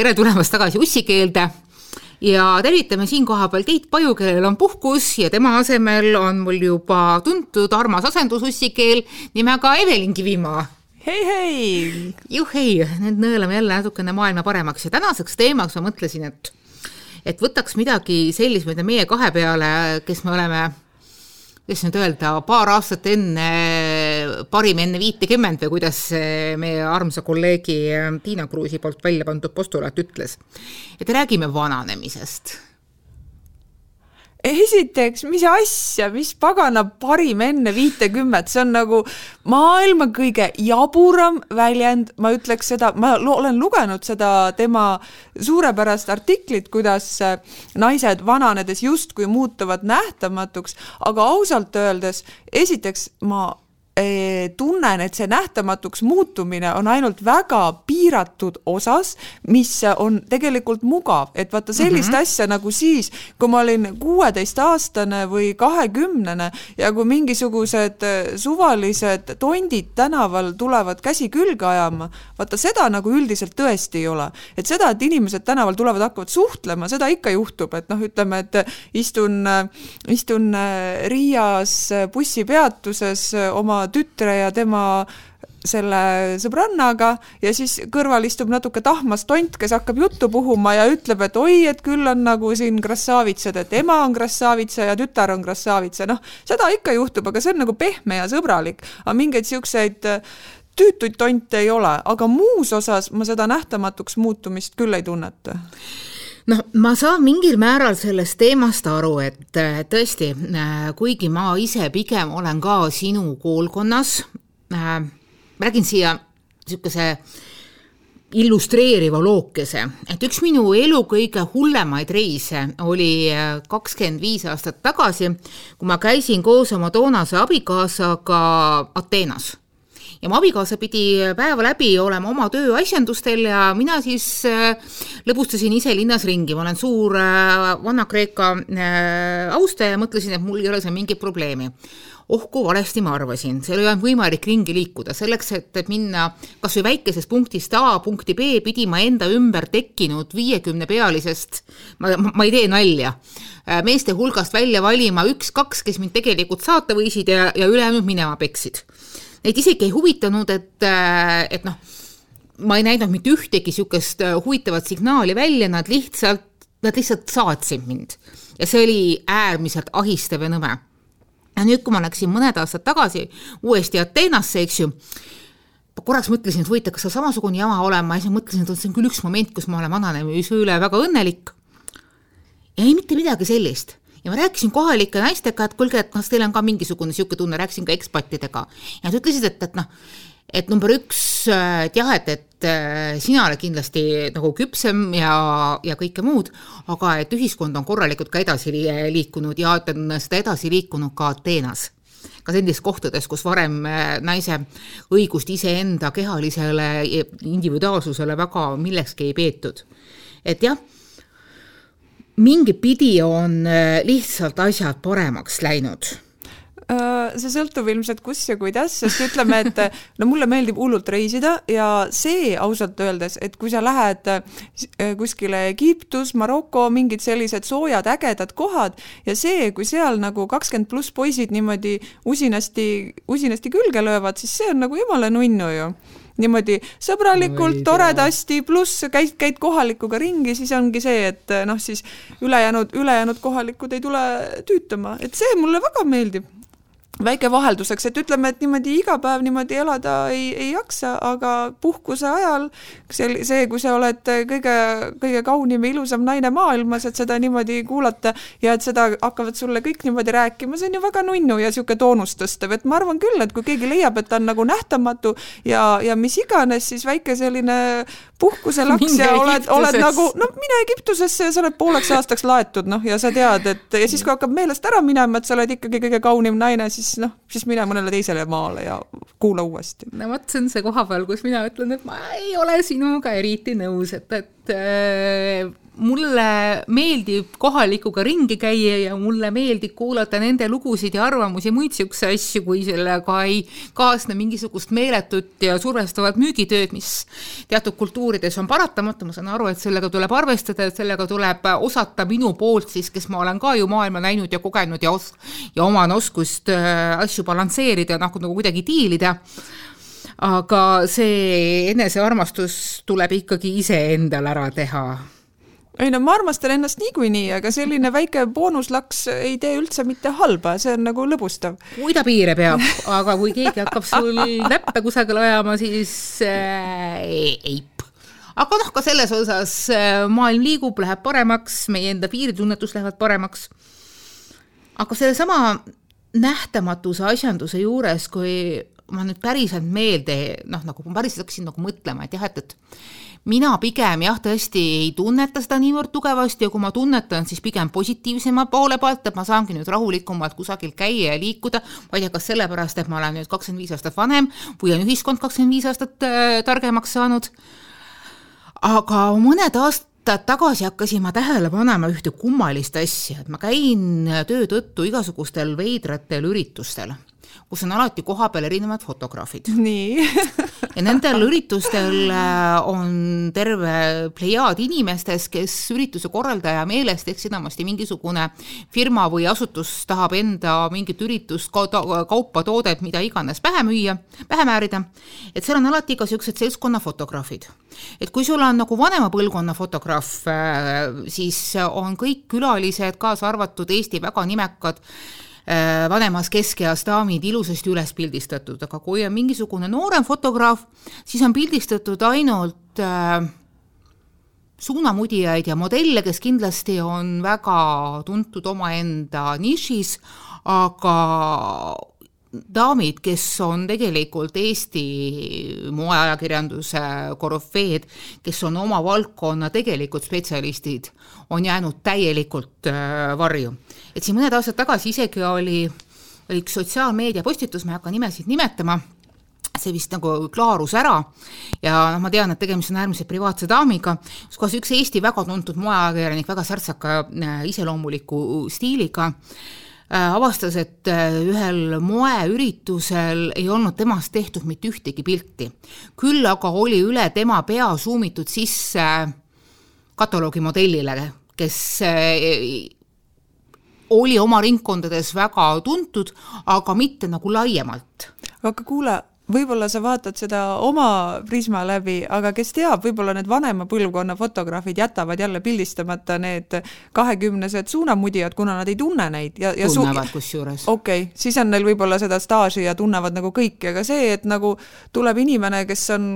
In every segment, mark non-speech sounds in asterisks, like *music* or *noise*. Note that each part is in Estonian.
tere tulemast tagasi ussikeelde ja tervitame siin kohapeal Keit Paju, kellel on puhkus ja tema asemel on mul juba tuntud armas asendusussikeel nimega Evelin Kivimaa hei, hei! juhhei, nüüd nõelame jälle natukene maailma paremaks ja tänaseks teemaks ma mõtlesin, et et võtaks midagi sellist, mida meie kahe peale, kes me oleme kuidas nüüd öelda, paar aastat enne, parim enne viitekümmend või kuidas meie armsa kolleegi Tiina Kruusi poolt välja pandud postulaat ütles. et räägime vananemisest. Esiteks, mis asja, mis pagana parim enne viitekümmet, see on nagu maailma kõige jaburam väljend, ma ütleks seda, ma olen lugenud seda tema suurepärast artiklit, kuidas naised vananedes justkui muutuvad nähtamatuks, aga ausalt öeldes, esiteks ma tunnen, et see nähtamatuks muutumine on ainult väga piiratud osas, mis on tegelikult mugav, et vaata sellist mm -hmm. asja nagu siis, kui ma olin kuueteistaastane või kahekümnene ja kui mingisugused äh, suvalised tondid tänaval tulevad käsi külge ajama, vaata seda nagu üldiselt tõesti ei ole. et seda, et inimesed tänaval tulevad, hakkavad suhtlema, seda ikka juhtub, et noh, ütleme, et istun, istun äh, Riias bussipeatuses oma tütre ja tema selle sõbrannaga ja siis kõrval istub natuke tahmas tont, kes hakkab juttu puhuma ja ütleb, et oi, et küll on nagu siin krassavitsad, et ema on krassavitsa ja tütar on krassavitsa, noh, seda ikka juhtub, aga see on nagu pehme ja sõbralik, aga mingeid siukseid äh, tüütuid tonte ei ole, aga muus osas ma seda nähtamatuks muutumist küll ei tunneta noh, ma saan mingil määral sellest teemast aru, et tõesti, äh, kuigi ma ise pigem olen ka sinu koolkonnas äh,, räägin siia niisuguse illustreeriva lookese, et üks minu elu kõige hullemaid reise oli äh, kakskümmend viis aastat tagasi, kui ma käisin koos oma toonase abikaasaga Ateenas ja mu abikaasa pidi päeva läbi olema oma tööasjandustel ja mina siis äh, lõbustasin ise linnas ringi, ma olen suur äh, Vana-Kreeka äh, austaja, mõtlesin, et mul ei ole seal mingit probleemi. Oh kui valesti ma arvasin, seal ei olnud võimalik ringi liikuda, selleks, et minna kas või väikesest punktist A punkti B, pidi ma enda ümber tekkinud viiekümnepealisest, ma, ma ei tee nalja, meeste hulgast välja valima üks-kaks, kes mind tegelikult saata võisid ja, ja ülejäänud minema peksid neid isegi ei huvitanud, et, äh, et noh, ma ei näidanud mitte ühtegi niisugust äh, huvitavat signaali välja, nad lihtsalt, nad lihtsalt saatsid mind. ja see oli äärmiselt ahistav ja nõme. ja nüüd, kui ma läksin mõned aastad tagasi uuesti Ateenasse, eks ju, ma korraks mõtlesin, et huvitav, kas seal samasugune jama olema ja siis mõtlesin, et see on küll üks moment, kus ma olen vananemise üle väga õnnelik. ja ei mitte midagi sellist ja ma rääkisin kohalike naistega, et kuulge, et kas teil on ka mingisugune niisugune tunne, rääkisin ka ekspattidega ja nad ütlesid, et, et noh, et number üks, et jah, et, et äh, sina oled kindlasti nagu küpsem ja, ja kõike muud, aga et ühiskond on korralikult ka edasi liikunud ja et on seda edasi liikunud ka Ateenas ka sellistes kohtades, kus varem äh, naise õigust iseenda kehalisele individuaalsusele väga millekski ei peetud. et jah mingipidi on äh, lihtsalt asjad paremaks läinud? Äh, see sõltub ilmselt kus ja kuidas, sest ütleme, et *laughs* no mulle meeldib hullult reisida ja see ausalt öeldes, et kui sa lähed äh, kuskile Egiptus, Maroko, mingid sellised soojad ägedad kohad ja see, kui seal nagu kakskümmend pluss poisid niimoodi usinasti, usinasti külge löövad, siis see on nagu jumala nunnu ju niimoodi sõbralikult, toredasti, pluss käid, käid kohalikuga ringi, siis ongi see, et noh, siis ülejäänud, ülejäänud kohalikud ei tule tüütama, et see mulle väga meeldib väike vahelduseks, et ütleme, et niimoodi iga päev niimoodi elada ei, ei jaksa, aga puhkuse ajal see, see, kui sa oled kõige, kõige kaunim ja ilusam naine maailmas, et seda niimoodi kuulata ja et seda hakkavad sulle kõik niimoodi rääkima, see on ju väga nunnu ja niisugune toonust tõstev, et ma arvan küll, et kui keegi leiab, et ta on nagu nähtamatu ja, ja mis iganes, siis väike selline puhkuselaks ja oled, oled nagu, no mine Egiptusesse ja sa oled pooleks aastaks laetud, noh, ja sa tead, et ja siis, kui hakkab meelest ära minema, et sa oled ikkagi kõige kaunim naine, siis siis noh, siis mine mõnele teisele maale ja kuula uuesti. no vot, see on see koha peal, kus mina ütlen, et ma ei ole sinuga eriti nõus, et, et äh, mulle meeldib kohalikuga ringi käia ja mulle meeldib kuulata nende lugusid ja arvamusi, muid niisuguseid asju, kui sellega ei kaasne mingisugust meeletut ja survestavat müügitööd, mis teatud kultuurides on paratamatu, ma saan aru, et sellega tuleb arvestada, et sellega tuleb osata minu poolt siis, kes ma olen ka ju maailma näinud ja kogenud ja os-, ja oman oskust äh, asju balansseerida, noh, nagu kuidagi diilida. Aga see enesearmastus tuleb ikkagi iseendal ära teha ei no ma armastan ennast niikuinii, aga selline väike boonuslaks ei tee üldse mitte halba, see on nagu lõbustav. kui ta piire peab, aga kui keegi hakkab sul näppe kusagile ajama, siis äh, eip. aga noh, ka selles osas äh, maailm liigub, läheb paremaks, meie enda piiritunnetus lähevad paremaks. aga sellesama nähtamatuse asjanduse juures, kui ma nüüd päriselt meelde, noh, nagu ma päriselt hakkasin nagu mõtlema, et jah, et, et mina pigem jah, tõesti ei tunneta seda niivõrd tugevasti ja kui ma tunnetan, siis pigem positiivsema poole pealt, et ma saangi nüüd rahulikumalt kusagil käia ja liikuda, ma ei tea, kas sellepärast, et ma olen nüüd kakskümmend viis aastat vanem või on ühiskond kakskümmend viis aastat äh, targemaks saanud, aga mõned aastad aastad tagasi hakkasin ma tähele panema ühte kummalist asja, et ma käin töö tõttu igasugustel veidratel üritustel kus on alati kohapeal erinevad fotograafid. *laughs* nii ja nendel üritustel äh, on terve plejaad inimestest, kes ürituse korraldaja meelest ehk enamasti mingisugune firma või asutus tahab enda mingit üritust, kaupa, toodet, mida iganes pähe müüa, pähe määrida, et seal on alati ka niisugused seltskonnafotograafid. et kui sul on nagu vanema põlvkonna fotograaf, äh, siis on kõik külalised, kaasa arvatud Eesti väga nimekad vanemas keskeas daamid ilusasti üles pildistatud, aga kui on mingisugune noorem fotograaf, siis on pildistatud ainult äh, suunamudijaid ja modelle, kes kindlasti on väga tuntud omaenda nišis, aga daamid, kes on tegelikult Eesti moeajakirjanduse korüfeed, kes on oma valdkonna tegelikult spetsialistid, on jäänud täielikult äh, varju. et siin mõned aastad tagasi isegi oli, oli üks sotsiaalmeedia postitus, ma ei hakka nimesid nimetama, see vist nagu klaarus ära ja noh, ma tean, et tegemist on äärmiselt privaatse daamiga, kus kohas üks Eesti väga tuntud moeajakirjanik, väga särtsaka äh, iseloomuliku stiiliga äh, avastas, et äh, ühel moeüritusel ei olnud temast tehtud mitte ühtegi pilti. küll aga oli üle tema pea suumitud sisse kataloogi modellile, kes äh, oli oma ringkondades väga tuntud, aga mitte nagu laiemalt. aga kuule, võib-olla sa vaatad seda oma prisma läbi, aga kes teab, võib-olla need vanema põlvkonna fotograafid jätavad jälle pildistamata need kahekümnesed suunamudijad, kuna nad ei tunne neid ja, ja tunnevad kusjuures. okei okay,, siis on neil võib-olla seda staaži ja tunnevad nagu kõiki, aga see, et nagu tuleb inimene, kes on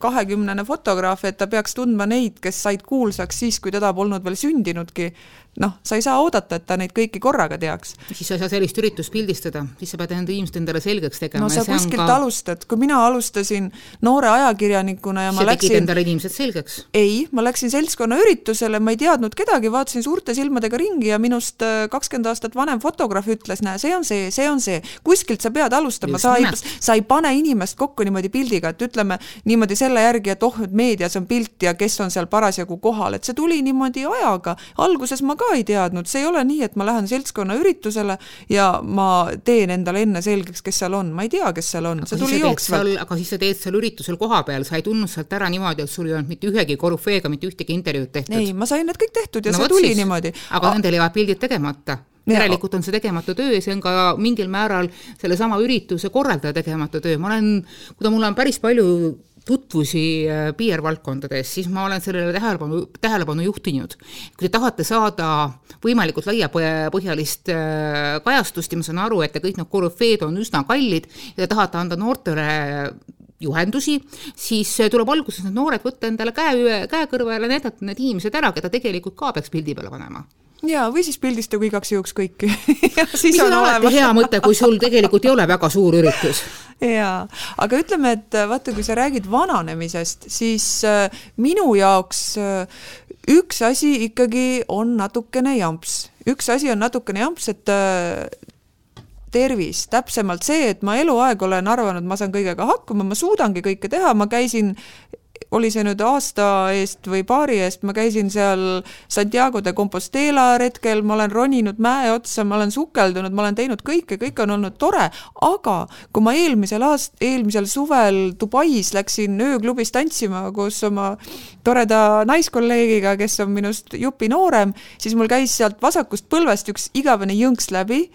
kahekümnene fotograaf, et ta peaks tundma neid, kes said kuulsaks siis, kui teda polnud veel sündinudki, noh, sa ei saa oodata, et ta neid kõiki korraga teaks. siis sa ei saa sellist üritust pildistada, siis sa pead enda inimesed endale selgeks tegema. no sa kuskilt ka... alustad, kui mina alustasin noore ajakirjanikuna ja sa ma läksin. endale inimesed selgeks? ei, ma läksin seltskonna üritusele, ma ei teadnud kedagi, vaatasin suurte silmadega ringi ja minust äh, kakskümmend aastat vanem fotograaf ütles, näe, see on see, see on see, kuskilt sa pead alustama, sa ei, sa ei pane inimest kokku niimoodi pildiga, et ütleme niimoodi selle järgi, et oh, nüüd meedias on pilt ja kes on seal parasjagu kohal, et see tuli niimoodi ajaga. alguses ma ka ei teadnud, see ei ole nii, et ma lähen seltskonna üritusele ja ma teen endale enne selgeks, kes seal on, ma ei tea, kes seal on, see tuli jooksvalt. aga siis sa teed seal üritusel kohapeal, sa ei tulnud sealt ära niimoodi, et sul ei olnud mitte ühegi korüfeega mitte ühtegi intervjuud tehtud? ei, ma sain need kõik tehtud ja no, see tuli siis. niimoodi. aga nendel jäävad pildid tegemata järelikult on see tegemata töö ja see on ka mingil määral sellesama ürituse korraldaja tegemata töö, ma olen, kuna mul on päris palju tutvusi äh, PR-valdkondades, siis ma olen sellele tähelepanu, tähelepanu juhtinud. kui te tahate saada võimalikult laiapõhjalist äh, kajastust ja ma saan aru, et te kõik need korüfeed on üsna kallid ja te tahate anda noortele juhendusi, siis tuleb alguses need noored võtta endale käe, käe kõrvale, näidata need inimesed ära, keda tegelikult ka peaks pildi peale panema ja, või siis pildistagu igaks juhuks kõiki *laughs* siis on, on alati hea mõte, kui sul tegelikult ei ole väga suur üritus. *laughs* jaa, aga ütleme, et vaata, kui sa räägid vananemisest, siis äh, minu jaoks äh, üks asi ikkagi on natukene jamps. üks asi on natukene jamps, et äh, tervis, täpsemalt see, et ma eluaeg olen arvanud, ma saan kõigega hakkama, ma suudangi kõike teha, ma käisin oli see nüüd aasta eest või paari eest, ma käisin seal Santiago de Compostela retkel, ma olen roninud mäe otsa, ma olen sukeldunud, ma olen teinud kõike, kõik on olnud tore, aga kui ma eelmisel aast-, eelmisel suvel Dubais läksin ööklubis tantsima koos oma toreda naiskolleegiga, kes on minust jupi noorem, siis mul käis sealt vasakust põlvest üks igavene jõnks läbi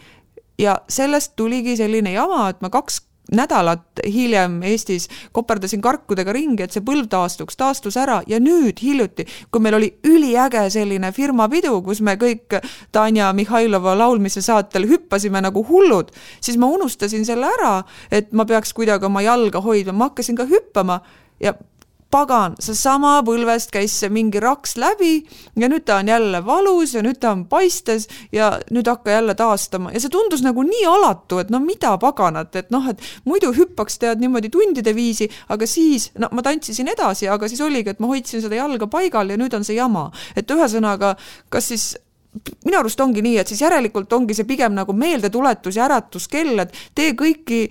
ja sellest tuligi selline jama, et ma kaks nädalat hiljem Eestis koperdasin karkudega ringi, et see põlv taastuks, taastus ära ja nüüd hiljuti, kui meil oli üliäge selline firmapidu, kus me kõik Tanja Mihhailova laulmise saatel hüppasime nagu hullud, siis ma unustasin selle ära, et ma peaks kuidagi oma jalga hoidma, ma hakkasin ka hüppama ja pagan, seesama põlvest käis mingi raks läbi ja nüüd ta on jälle valus ja nüüd ta on paistes ja nüüd hakka jälle taastama ja see tundus nagu nii alatu, et no mida paganat, et noh, et muidu hüppaks tead niimoodi tundide viisi, aga siis, no ma tantsisin edasi, aga siis oligi, et ma hoidsin seda jalga paigal ja nüüd on see jama. et ühesõnaga, kas siis minu arust ongi nii, et siis järelikult ongi see pigem nagu meeldetuletus ja äratuskell, et tee kõiki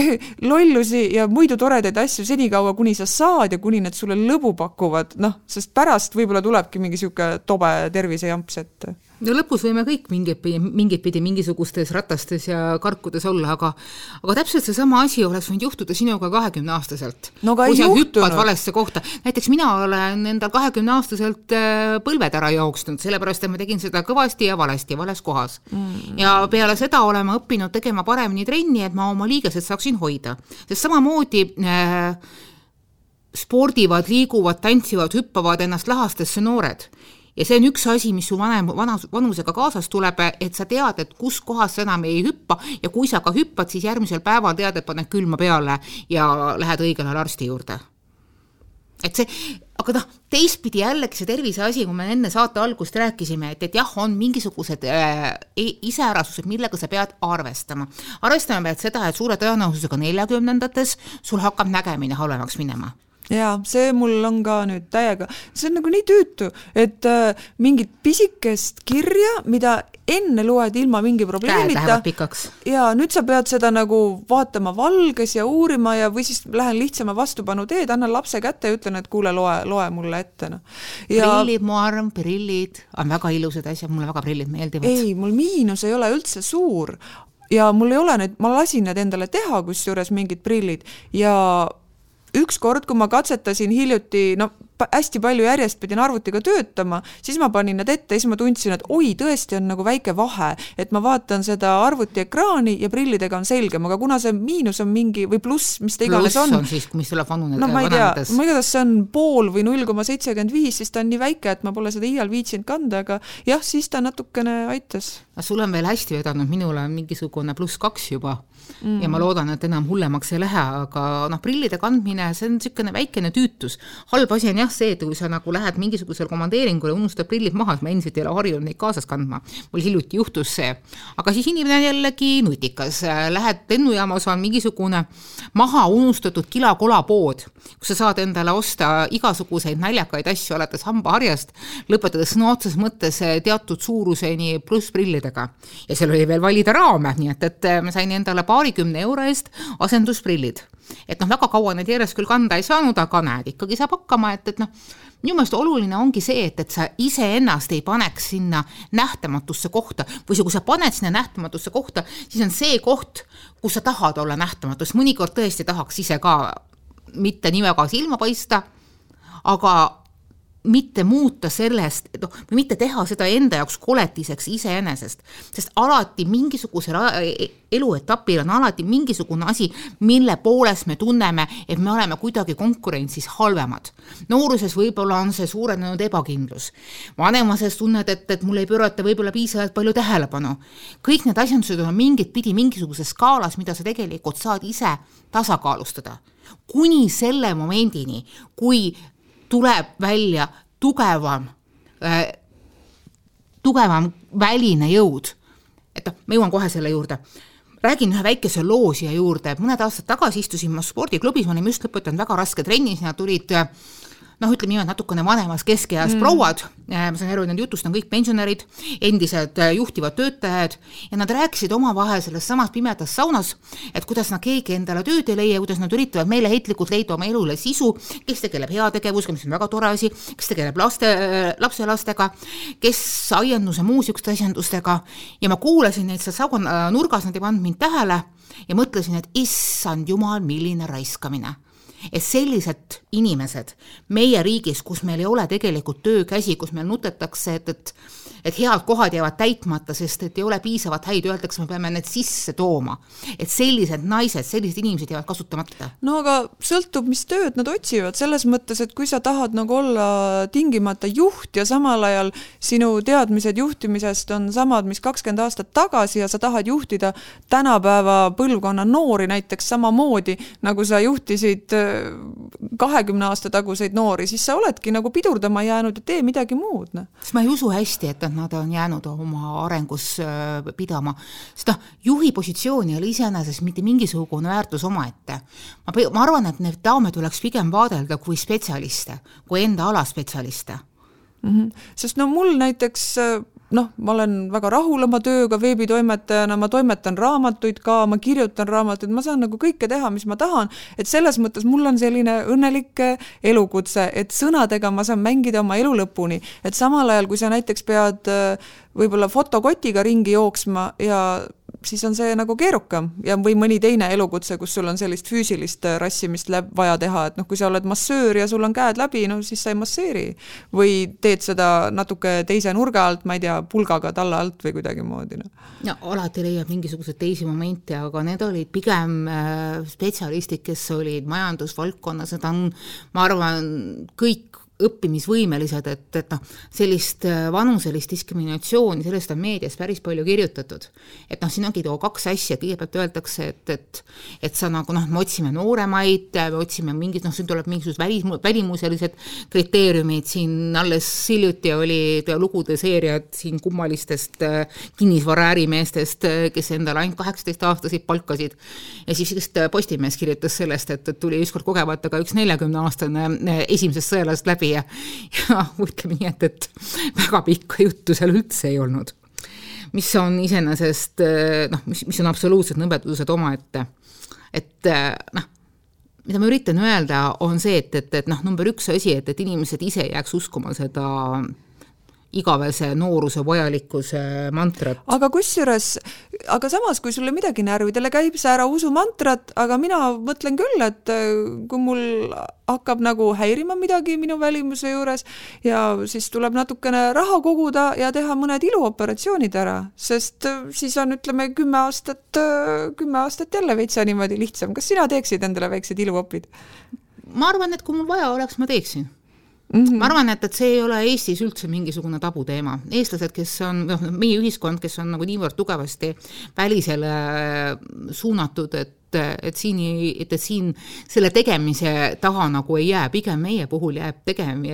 *laughs* lollusi ja muidu toredaid asju senikaua, kuni sa saad ja kuni need sulle lõbu pakuvad, noh, sest pärast võib-olla tulebki mingi niisugune tobe tervisejamps ette no lõpus võime kõik mingit pidi, mingit pidi mingisugustes ratastes ja karkudes olla, aga aga täpselt seesama asi oleks võinud juhtuda sinuga kahekümneaastaselt no,. kui sa hüppad valesse kohta. näiteks mina olen endal kahekümneaastaselt äh, põlved ära jooksnud, sellepärast et ma tegin seda kõvasti ja valesti, vales kohas mm.. ja peale seda olen ma õppinud tegema paremini trenni, et ma oma liigesed saaksin hoida. sest samamoodi äh, spordivad, liiguvad, tantsivad, hüppavad ennast lahastesse noored ja see on üks asi, mis su vanem, vana, vanusega kaasas tuleb, et sa tead, et kus kohas sa enam ei hüppa ja kui sa ka hüppad, siis järgmisel päeval tead, et paned külma peale ja lähed õigel ajal arsti juurde. et see, aga noh, teistpidi jällegi see tervise asi, kui me enne saate algust rääkisime, et, et jah, on mingisugused äh, iseärasused, millega sa pead arvestama. arvestama pead seda, et suure tõenäosusega neljakümnendates sul hakkab nägemine halvemaks minema jaa, see mul on ka nüüd täiega, see on nagu nii tüütu, et äh, mingit pisikest kirja, mida enne loed ilma mingi probleemita. ja nüüd sa pead seda nagu vaatama valges ja uurima ja, või siis lähen lihtsama vastupanu teed, annan lapse kätte ja ütlen, et kuule, loe, loe mulle ette, noh. Ja... prillid, mu arm, prillid, on väga ilusad asjad, mulle väga prillid meeldivad. ei, mul miinus ei ole üldse suur ja mul ei ole neid, ma lasin need endale teha, kusjuures mingid prillid ja ükskord, kui ma katsetasin hiljuti, no hästi palju järjest pidin arvutiga töötama, siis ma panin need ette ja siis ma tundsin, et oi, tõesti on nagu väike vahe, et ma vaatan seda arvutiekraani ja prillidega on selgem, aga kuna see miinus on mingi või pluss, mis ta iganes on. pluss on siis, mis tuleb vanune-. no ma ei tea, ma igatahes see on pool või null koma seitsekümmend viis, siis ta on nii väike, et ma pole seda iial viitsinud kanda, aga jah, siis ta natukene aitas. sul on veel hästi vedanud, minul on mingisugune pluss kaks juba mm. ja ma loodan, et enam hullemaks ei lähe, aga noh, prillide kandmine, see on niisugune väikene tüütus. halb asi on jah see, et kui sa nagu lähed mingisugusele komandeeringule, unustad prillid maha, ma endiselt ei ole harjunud neid kaasas kandma. mul hiljuti juhtus see. aga siis inimene on jällegi nutikas, lähed lennujaamas on mingisugune maha unustatud kilakolapood, kus sa saad endale osta igasuguseid naljakaid asju, alates hambaharjast, lõpetades sõna otseses mõttes teatud suuruseni pluss prillidega. ja seal oli veel valida raame, nii et, et ma sain endale paarikümne euro eest asendusprillid. et noh, väga kaua neid järjest küll kanda ei saanud, aga näed, ikkagi saab hakkama, et, et noh, minu meelest oluline ongi see, et, et sa iseennast ei paneks sinna nähtamatusse kohta või kui sa paned sinna nähtamatusse kohta, siis on see koht, kus sa tahad olla nähtamatu, sest mõnikord tõesti tahaks ise ka mitte nii väga silma paista, aga mitte muuta sellest, noh, mitte teha seda enda jaoks koletiseks iseenesest, sest alati mingisugusel eluetapil on alati mingisugune asi, mille poolest me tunneme, et me oleme kuidagi konkurentsis halvemad. nooruses võib-olla on see suurenenud ebakindlus. vanemases tunned, et, et mul ei pöörata võib-olla piisavalt palju tähelepanu. kõik need asjandused on mingit pidi mingisuguses skaalas, mida sa tegelikult saad ise tasakaalustada kuni selle momendini, kui tuleb välja tugevam äh,, tugevam väline jõud. et noh, ma jõuan kohe selle juurde. räägin ühe väikese loo siia juurde, mõned aastad tagasi istusin ma spordiklubis, me olime just lõpetanud väga raske trenni, sinna tulid äh, noh, ütleme niimoodi natukene vanemas keskeas mm. prouad, ma saan aru, nende jutust on kõik pensionärid, endised juhtivad töötajad ja nad rääkisid omavahel selles samas pimedas saunas, et kuidas nad keegi endale tööd ei leia, kuidas nad üritavad meeleheitlikult leida oma elule sisu, kes tegeleb heategevusega, mis on väga tore asi, kes tegeleb laste, lapselastega, kes aianduse muu niisuguste asjandustega ja ma kuulasin neid seal sauna nurgas, nad ei pannud mind tähele ja mõtlesin, et issand jumal, milline raiskamine et sellised inimesed meie riigis, kus meil ei ole tegelikult töökäsi, kus meil nutetakse, et, et et head kohad jäävad täitmata, sest et ei ole piisavalt häid, öeldakse, me peame need sisse tooma. et sellised naised, sellised inimesed jäävad kasutamata. no aga sõltub, mis tööd nad otsivad, selles mõttes, et kui sa tahad nagu olla tingimata juht ja samal ajal sinu teadmised juhtimisest on samad, mis kakskümmend aastat tagasi ja sa tahad juhtida tänapäeva põlvkonna noori näiteks samamoodi, nagu sa juhtisid kahekümne aasta taguseid noori, siis sa oledki nagu pidurdama jäänud ja tee midagi muud, noh. sest ma ei usu hästi, et nad on jäänud oma arengus äh, pidama, sest noh, juhi positsioon ei ole iseenesest mitte mingisugune väärtus omaette. ma, ma arvan, et neid daame tuleks pigem vaadelda kui spetsialiste, kui enda ala spetsialiste mm. -hmm. sest no mul näiteks äh, noh, ma olen väga rahul oma tööga veebitoimetajana, ma toimetan raamatuid ka, ma kirjutan raamatuid, ma saan nagu kõike teha, mis ma tahan, et selles mõttes mul on selline õnnelik elukutse, et sõnadega ma saan mängida oma elu lõpuni, et samal ajal, kui sa näiteks pead äh, võib-olla fotokotiga ringi jooksma ja siis on see nagu keerukam ja, või mõni teine elukutse, kus sul on sellist füüsilist äh, rassimist läb-, vaja teha, et noh, kui sa oled massöör ja sul on käed läbi, no siis sa ei masseeri. või teed seda natuke teise nurga alt, ma ei tea, pulgaga talla alt või kuidagimoodi, noh. no alati leiab mingisuguseid teisi momente, aga need olid pigem äh, spetsialistid, kes olid majandusvaldkonnas, need on, ma arvan, kõik õppimisvõimelised, et, et noh, sellist äh, vanuselist diskriminatsiooni, sellest on meedias päris palju kirjutatud. et noh, siin ongi too kaks asja, kõigepealt öeldakse, et, et et sa nagu noh, me otsime nooremaid, me otsime mingid, noh, siin tuleb mingisugused välis, välimuselised kriteeriumid, siin alles hiljuti olid lugude seeriad siin kummalistest äh, kinnisvaraärimeestest, äh, kes endale ainult kaheksateist-aastaseid palkasid. ja siis vist Postimees kirjutas sellest, et, et tuli ükskord kogemata ka üks neljakümneaastane esimesest sõelast läbi ja, ja ütleme nii, et, et väga pikka juttu seal üldse ei olnud. mis on iseenesest noh, mis, mis on absoluutsed nõbedused omaette. et noh, mida ma üritan öelda, on see, et, et, et noh, number üks asi, et, et inimesed ise jääks uskuma seda igavese nooruse vajalikkuse mantrat. aga kusjuures, aga samas, kui sulle midagi närvidele käib, sa ära usu mantrat, aga mina mõtlen küll, et äh, kui mul hakkab nagu häirima midagi minu välimuse juures ja siis tuleb natukene raha koguda ja teha mõned iluoperatsioonid ära, sest äh, siis on, ütleme, kümme aastat, äh, kümme aastat jälle veitsa niimoodi lihtsam. kas sina teeksid endale väiksed iluopid? ma arvan, et kui mul vaja oleks, ma teeksin Mm -hmm. ma arvan, et, et see ei ole Eestis üldse mingisugune tabuteema. eestlased, kes on, noh, meie ühiskond, kes on nagu niivõrd tugevasti välisele suunatud, et et, et siin ei, et, et siin selle tegemise taha nagu ei jää, pigem meie puhul jääb tegem-,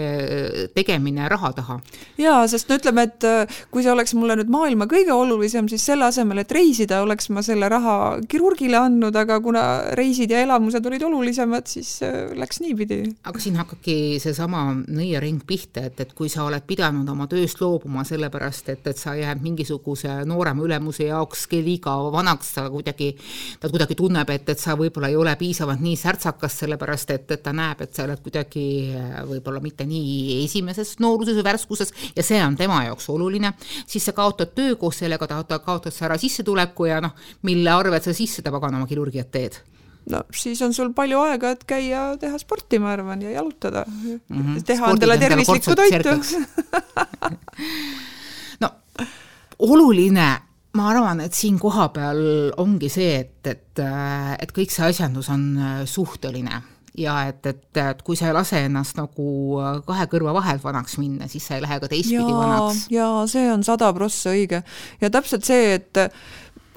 tegemine raha taha. jaa, sest no ütleme, et äh, kui see oleks mulle nüüd maailma kõige olulisem, siis selle asemel, et reisida, oleks ma selle raha kirurgile andnud, aga kuna reisid ja elamused olid olulisemad, siis äh, läks niipidi. aga siin hakkabki seesama nõiaring pihta, et, et kui sa oled pidanud oma tööst loobuma sellepärast, et, et sa jääd mingisuguse noorema ülemuse jaoks liiga vanaks, sa kuidagi, ta kuidagi tunneb, tunneb, et, et sa võib-olla ei ole piisavalt nii särtsakas, sellepärast et, et ta näeb, et sa oled kuidagi äh, võib-olla mitte nii esimeses nooruses või värskuses ja see on tema jaoks oluline, siis sa kaotad töö, koos sellega ta, kaotad sa ära sissetuleku ja noh, mille arvelt sa siis seda paganama kirurgiat teed no siis on sul palju aega, et käia, teha sporti, ma arvan, ja jalutada mm. -hmm. teha endale tervislikku toitu *laughs* no oluline ma arvan, et siin kohapeal ongi see, et, et, et kõik see asjandus on äh, suhteline ja et, et, et kui sa ei lase ennast nagu äh, kahe kõrva vahelt vanaks minna, siis sa ei lähe ka teistpidi ja, vanaks. jaa, see on sada prossa õige. ja täpselt see, et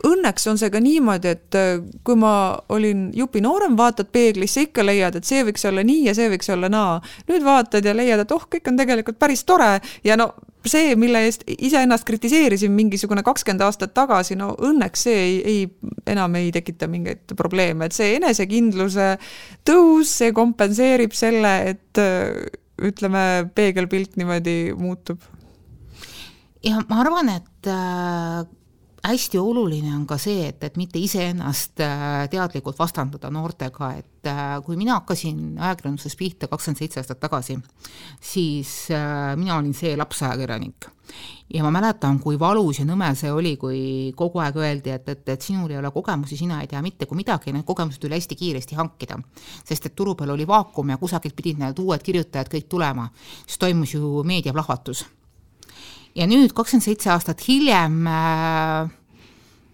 õnneks on see ka niimoodi, et äh, kui ma olin jupi noorem, vaatad peeglisse, ikka leiad, et see võiks olla nii ja see võiks olla naa. nüüd vaatad ja leiad, et oh, kõik on tegelikult päris tore ja no see, mille eest iseennast kritiseerisin mingisugune kakskümmend aastat tagasi, no õnneks see ei, ei, enam ei tekita mingeid probleeme, et see enesekindluse tõus, see kompenseerib selle, et ütleme, peegelpilt niimoodi muutub? ja ma arvan, et äh, hästi oluline on ka see, et, et mitte iseennast äh, teadlikult vastandada noortega, et äh, kui mina hakkasin ajakirjanduses pihta kakskümmend seitse aastat tagasi, siis äh, mina olin see lapsajakirjanik. ja ma mäletan, kui valus ja nõme see oli, kui kogu aeg öeldi, et, et, et sinul ei ole kogemusi, sina ei tea mitte kui midagi, need kogemused tuli hästi kiiresti hankida. sest et turu peal oli vaakum ja kusagilt pidid need uued kirjutajad kõik tulema. siis toimus ju meediaplahvatus ja nüüd, kakskümmend seitse aastat hiljem äh,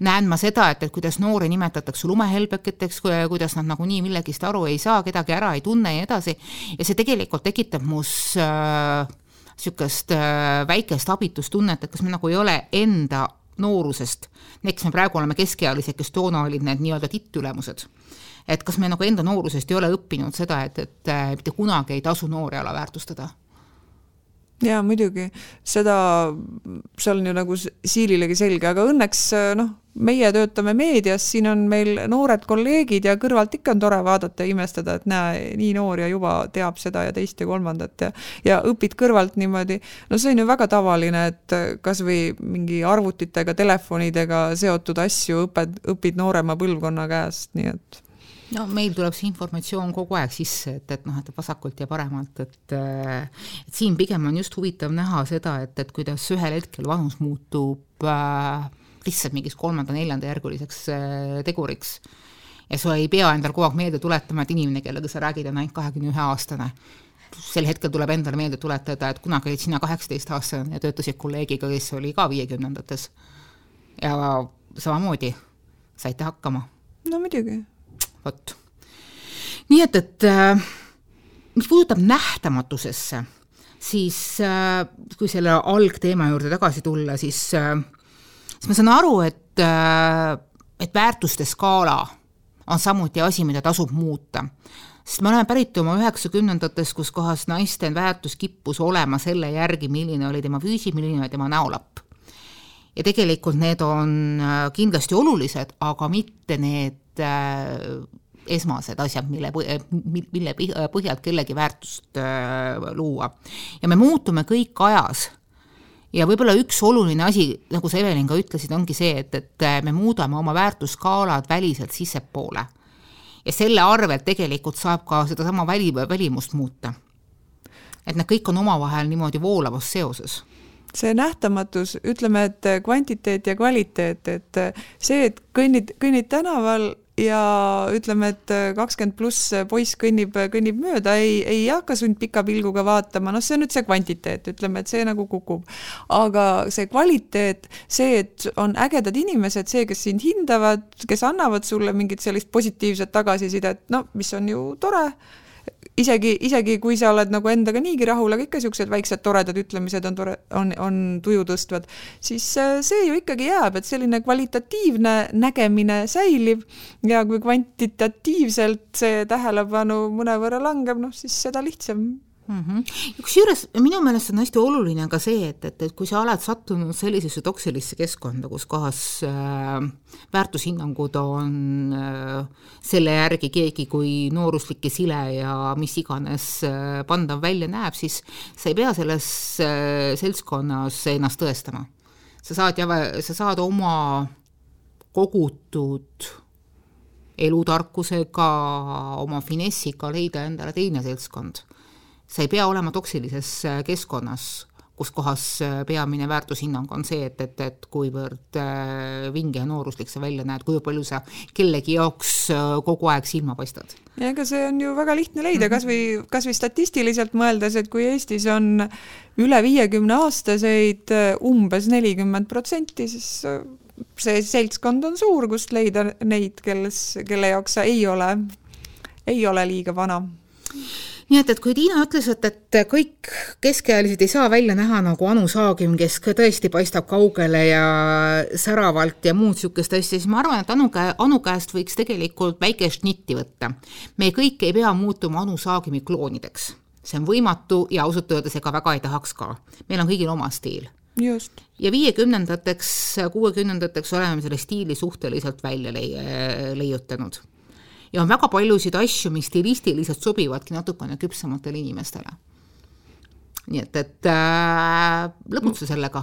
näen ma seda, et, et kuidas noori nimetatakse lumehelbeketeks, kuidas nad nagunii millegist aru ei saa, kedagi ära ei tunne ja nii edasi, ja see tegelikult tekitab mus niisugust äh, äh, väikest abitustunnet, et kas me nagu ei ole enda noorusest, kes me praegu oleme keskealised, kes toona olid need nii-öelda tittülemused, et kas me nagu enda noorusest ei ole õppinud seda, et, et äh, mitte kunagi ei tasu noori alaväärtustada jaa, muidugi, seda, see on ju nagu siililegi selge, aga õnneks noh, meie töötame meedias, siin on meil noored kolleegid ja kõrvalt ikka on tore vaadata ja imestada, et näe, nii noor ja juba teab seda ja teist ja kolmandat ja ja õpid kõrvalt niimoodi, no see on ju väga tavaline, et kas või mingi arvutitega, telefonidega seotud asju õped, õpid noorema põlvkonna käest, nii et no meil tuleb see informatsioon kogu aeg sisse, et, et noh, et vasakult ja paremalt, et et siin pigem on just huvitav näha seda, et, et kuidas ühel hetkel vanus muutub äh, lihtsalt mingiks kolmanda-neljandajärguliseks äh, teguriks. ja sa ei pea endale kogu aeg meelde tuletama, et inimene, kellega sa räägid, on ainult kahekümne ühe aastane. sel hetkel tuleb endale meelde tuletada, et kunagi olid sina kaheksateistaastane ja töötasid kolleegiga, kes oli ka viiekümnendates. ja samamoodi saite hakkama. no muidugi vot. nii et, et äh, mis puudutab nähtamatusesse, siis äh, kui selle algteema juurde tagasi tulla, siis, äh, siis ma saan aru, et, et väärtuste skaala on samuti asi, mida tasub muuta sest me oleme pärit oma üheksakümnendates, kus kohas naiste väärtus kippus olema selle järgi, milline oli tema füüsi, milline oli tema näolapp. ja tegelikult need on kindlasti olulised, aga mitte need esmased asjad, mille, mille põhjalt kellegi väärtust äh, luua. ja me muutume kõik ajas ja võib-olla üks oluline asi, nagu sa, Evelin, ka ütlesid, ongi see, et, et äh, me muudame oma väärtusskaalad väliselt sissepoole. ja selle arvelt tegelikult saab ka sedasama väli, välimust muuta. et need kõik on omavahel niimoodi voolavas seoses see nähtamatus, ütleme, et kvantiteet ja kvaliteet, et see, et kõnnid, kõnnid tänaval ja ütleme, et kakskümmend pluss poiss kõnnib, kõnnib mööda, ei, ei hakka sundpika pilguga vaatama, noh, see on nüüd see kvantiteet, ütleme, et see nagu kukub. aga see kvaliteet, see, et on ägedad inimesed, see, kes sind hindavad, kes annavad sulle mingit sellist positiivset tagasisidet, no mis on ju tore isegi, isegi kui sa oled nagu endaga niigi rahul, aga ikka niisugused väiksed toredad ütlemised on tore, on, on tuju tõstvad, siis äh, see ju ikkagi jääb, et selline kvalitatiivne nägemine säilib ja kui kvantitatiivselt see tähelepanu mõnevõrra langeb, noh siis seda lihtsam mm -hmm. kusjuures minu meelest on hästi oluline ka see, et, et, et kui sa oled sattunud sellisesse toksilisse keskkonda, kus kohas äh, väärtushinnangud on äh, selle järgi keegi kui nooruslik ja sile ja mis iganes äh, pandav välja näeb, siis sa ei pea selles äh, seltskonnas ennast tõestama. sa saad, sa saad oma kogutud elutarkusega, oma finessiga leida endale teine seltskond sa ei pea olema toksilises äh, keskkonnas, kus kohas äh, peamine väärtushinnang on see, et, et, et kuivõrd äh, vinge ja nooruslik sa välja näed, kui palju sa kellegi jaoks kogu aeg silma paistad. ja ega see on ju väga lihtne leida, kas või, kas või statistiliselt mõeldes, et kui Eestis on üle viiekümne aastaseid umbes nelikümmend protsenti, siis see seltskond on suur, kust leida neid, kelles, kelle jaoks sa ei ole, ei ole liiga vana nii et, et kui Tiina ütles, et, et kõik keskealised ei saa välja näha nagu Anu Saagim, kes tõesti paistab kaugele ja säravalt ja muud niisugust asja, siis ma arvan, et Anu käe, Anu käest võiks tegelikult väikest nitti võtta. me kõik ei pea muutuma Anu Saagimi kloonideks. see on võimatu ja ausalt öeldes ega väga ei tahaks ka. meil on kõigil oma stiil just. ja viiekümnendateks, kuuekümnendateks oleme selle stiili suhteliselt välja leiutanud ja on väga paljusid asju, mis stilistiliselt sobivadki natukene küpsematele inimestele. nii et, et äh, lõbutse sellega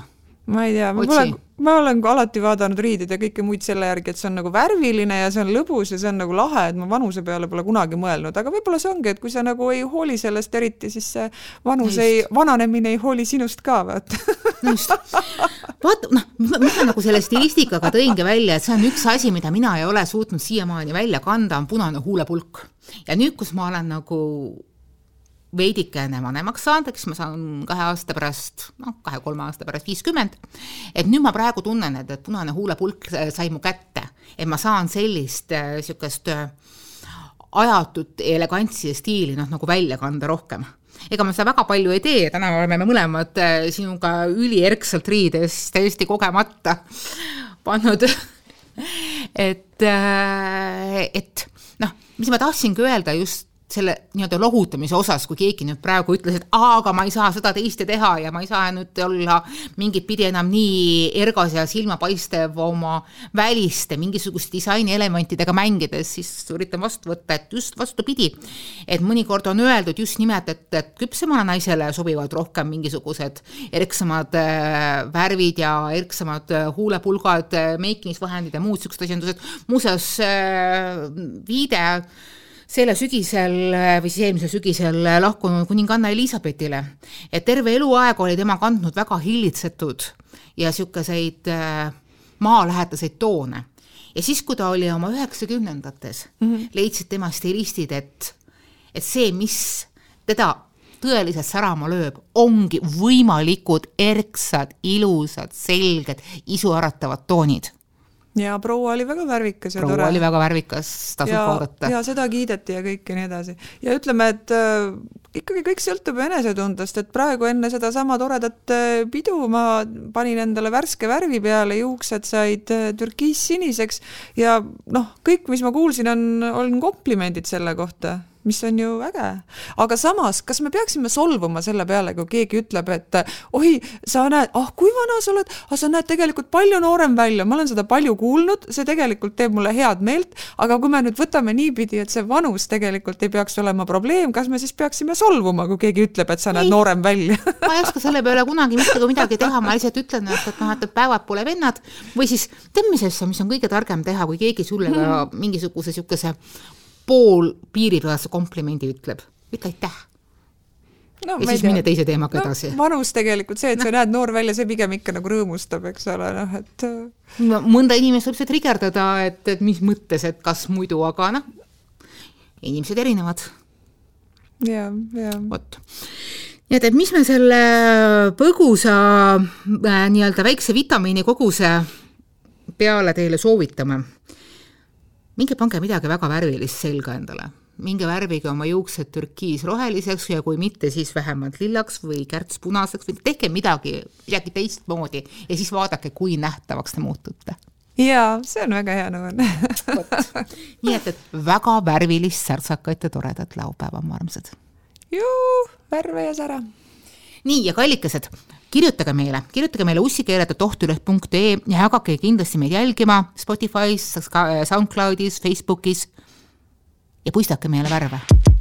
ma ei tea, ma pole, ma olen alati vaadanud riideid ja kõike muid selle järgi, et see on nagu värviline ja see on lõbus ja see on nagu lahe, et ma vanuse peale pole kunagi mõelnud, aga võib-olla see ongi, et kui sa nagu ei hooli sellest eriti, siis see vanus Just. ei, vananemine ei hooli sinust ka, vaata just, vaata, noh, mis ma nagu selle stilistikaga tõingi välja, et see on üks asi, mida mina ei ole suutnud siiamaani välja kanda, on punane huulepulk. ja nüüd, kus ma olen nagu veidikene vanemaks saanud, eks ma saan kahe aasta pärast, noh, kahe-kolme aasta pärast viiskümmend, et nüüd ma praegu tunnen, et, et punane huulepulk sai mu kätte, et ma saan sellist niisugust äh, ajatut elegantsi ja stiili noh, nagu välja kanda rohkem. Ega ma seda väga palju ei tee, täna oleme me mõlemad äh, sinuga ülierksalt riides täiesti kogemata pannud. *laughs* Et, äh, et noh, mis ma tahtsingi öelda just selle nii-öelda lohutamise osas, kui keegi nüüd praegu ütles, et aa, aga ma ei saa seda teist teha ja ma ei saa nüüd olla mingit pidi enam nii ergas ja silmapaistev oma väliste mingisuguste disainielementidega mängides, siis üritan vastu võtta, et just vastupidi. et mõnikord on öeldud just nimelt, et, et küpsemale naisele sobivad rohkem mingisugused erksamad äh, värvid ja erksamad äh, huulepulgad, äh, meikimisvahendid ja muud siuksed asjandused. muuseas viide selle sügisel või siis eelmisel sügisel lahkunud kuninganna Elizabethile, et terve eluaeg oli tema kandnud väga hillitsetud ja niisuguseid maalähedaseid toone. ja siis, kui ta oli oma üheksakümnendates mm, -hmm. leidsid tema stilistid, et, et see, mis teda tõeliselt särama lööb, ongi võimalikud erksad, ilusad, selged, isuäratavad toonid ja proua oli väga värvikas ja proua tore. oli väga värvikas, tasub ja, vaadata. ja seda kiideti ja kõik ja nii edasi. ja ütleme, et äh, ikkagi kõik sõltub enesetundest, et praegu enne sedasama toredat äh, pidu ma panin endale värske värvi peale, juuksed said äh, türkiissiniseks ja noh, kõik, mis ma kuulsin, on, on komplimendid selle kohta mis on ju äge. aga samas, kas me peaksime solvuma selle peale, kui keegi ütleb, et oi, sa näed, ah kui vana sa oled, ah sa näed tegelikult palju noorem välja, ma olen seda palju kuulnud, see tegelikult teeb mulle head meelt, aga kui me nüüd võtame niipidi, et see vanus tegelikult ei peaks olema probleem, kas me siis peaksime solvuma, kui keegi ütleb, et sa näed Ei. noorem välja? *laughs* Ma ei oska selle peale kunagi mitte kui midagi teha, ma lihtsalt ütlen, et, et noh, et päevad pole vennad. Või siis tead, mis asja, mis on kõige targem teha, kui keegi sulle ka mingisuguse niisuguse pool piiripealse komplimendi ütleb, ütle aitäh. no, ja siis mine teise teemaga no, edasi. vanus tegelikult, see, et sa näed noor välja, see pigem ikka nagu rõõmustab, eks ole, noh et No mõnda inimest võib see trigerdada, et, et mis mõttes, et kas muidu, aga noh, inimesed erinevad, ja, ja vot. nii et, et mis me selle põgusa äh, nii-öelda väikse vitamiinikoguse peale teile soovitame? Minge pange midagi väga värvilist selga endale, minge värvige oma juuksed türkiisroheliseks ja kui mitte, siis vähemalt lillaks või kärtspunaseks või tehke midagi, midagi teistmoodi ja siis vaadake, kui nähtavaks te muutute. jaa, see on väga hea nõuanne nii et, et väga värvilist, särtsakat ja toredat laupäeva, mu armsad. juu, värve ja sära. nii, ja kallikesed, kirjutage meile, kirjutage meile ussikeeled.tohtuleht.ee ja hakake kindlasti meid jälgima Spotify's, SoundCloudis, Facebookis. Ja puistake meile värve